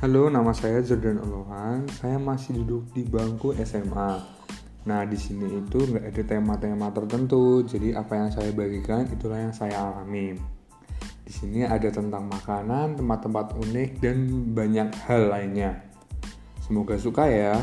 Halo, nama saya Jordan Olohan. Saya masih duduk di bangku SMA. Nah, di sini itu nggak ada tema-tema tertentu. Jadi apa yang saya bagikan itulah yang saya alami. Di sini ada tentang makanan, tempat-tempat unik, dan banyak hal lainnya. Semoga suka ya.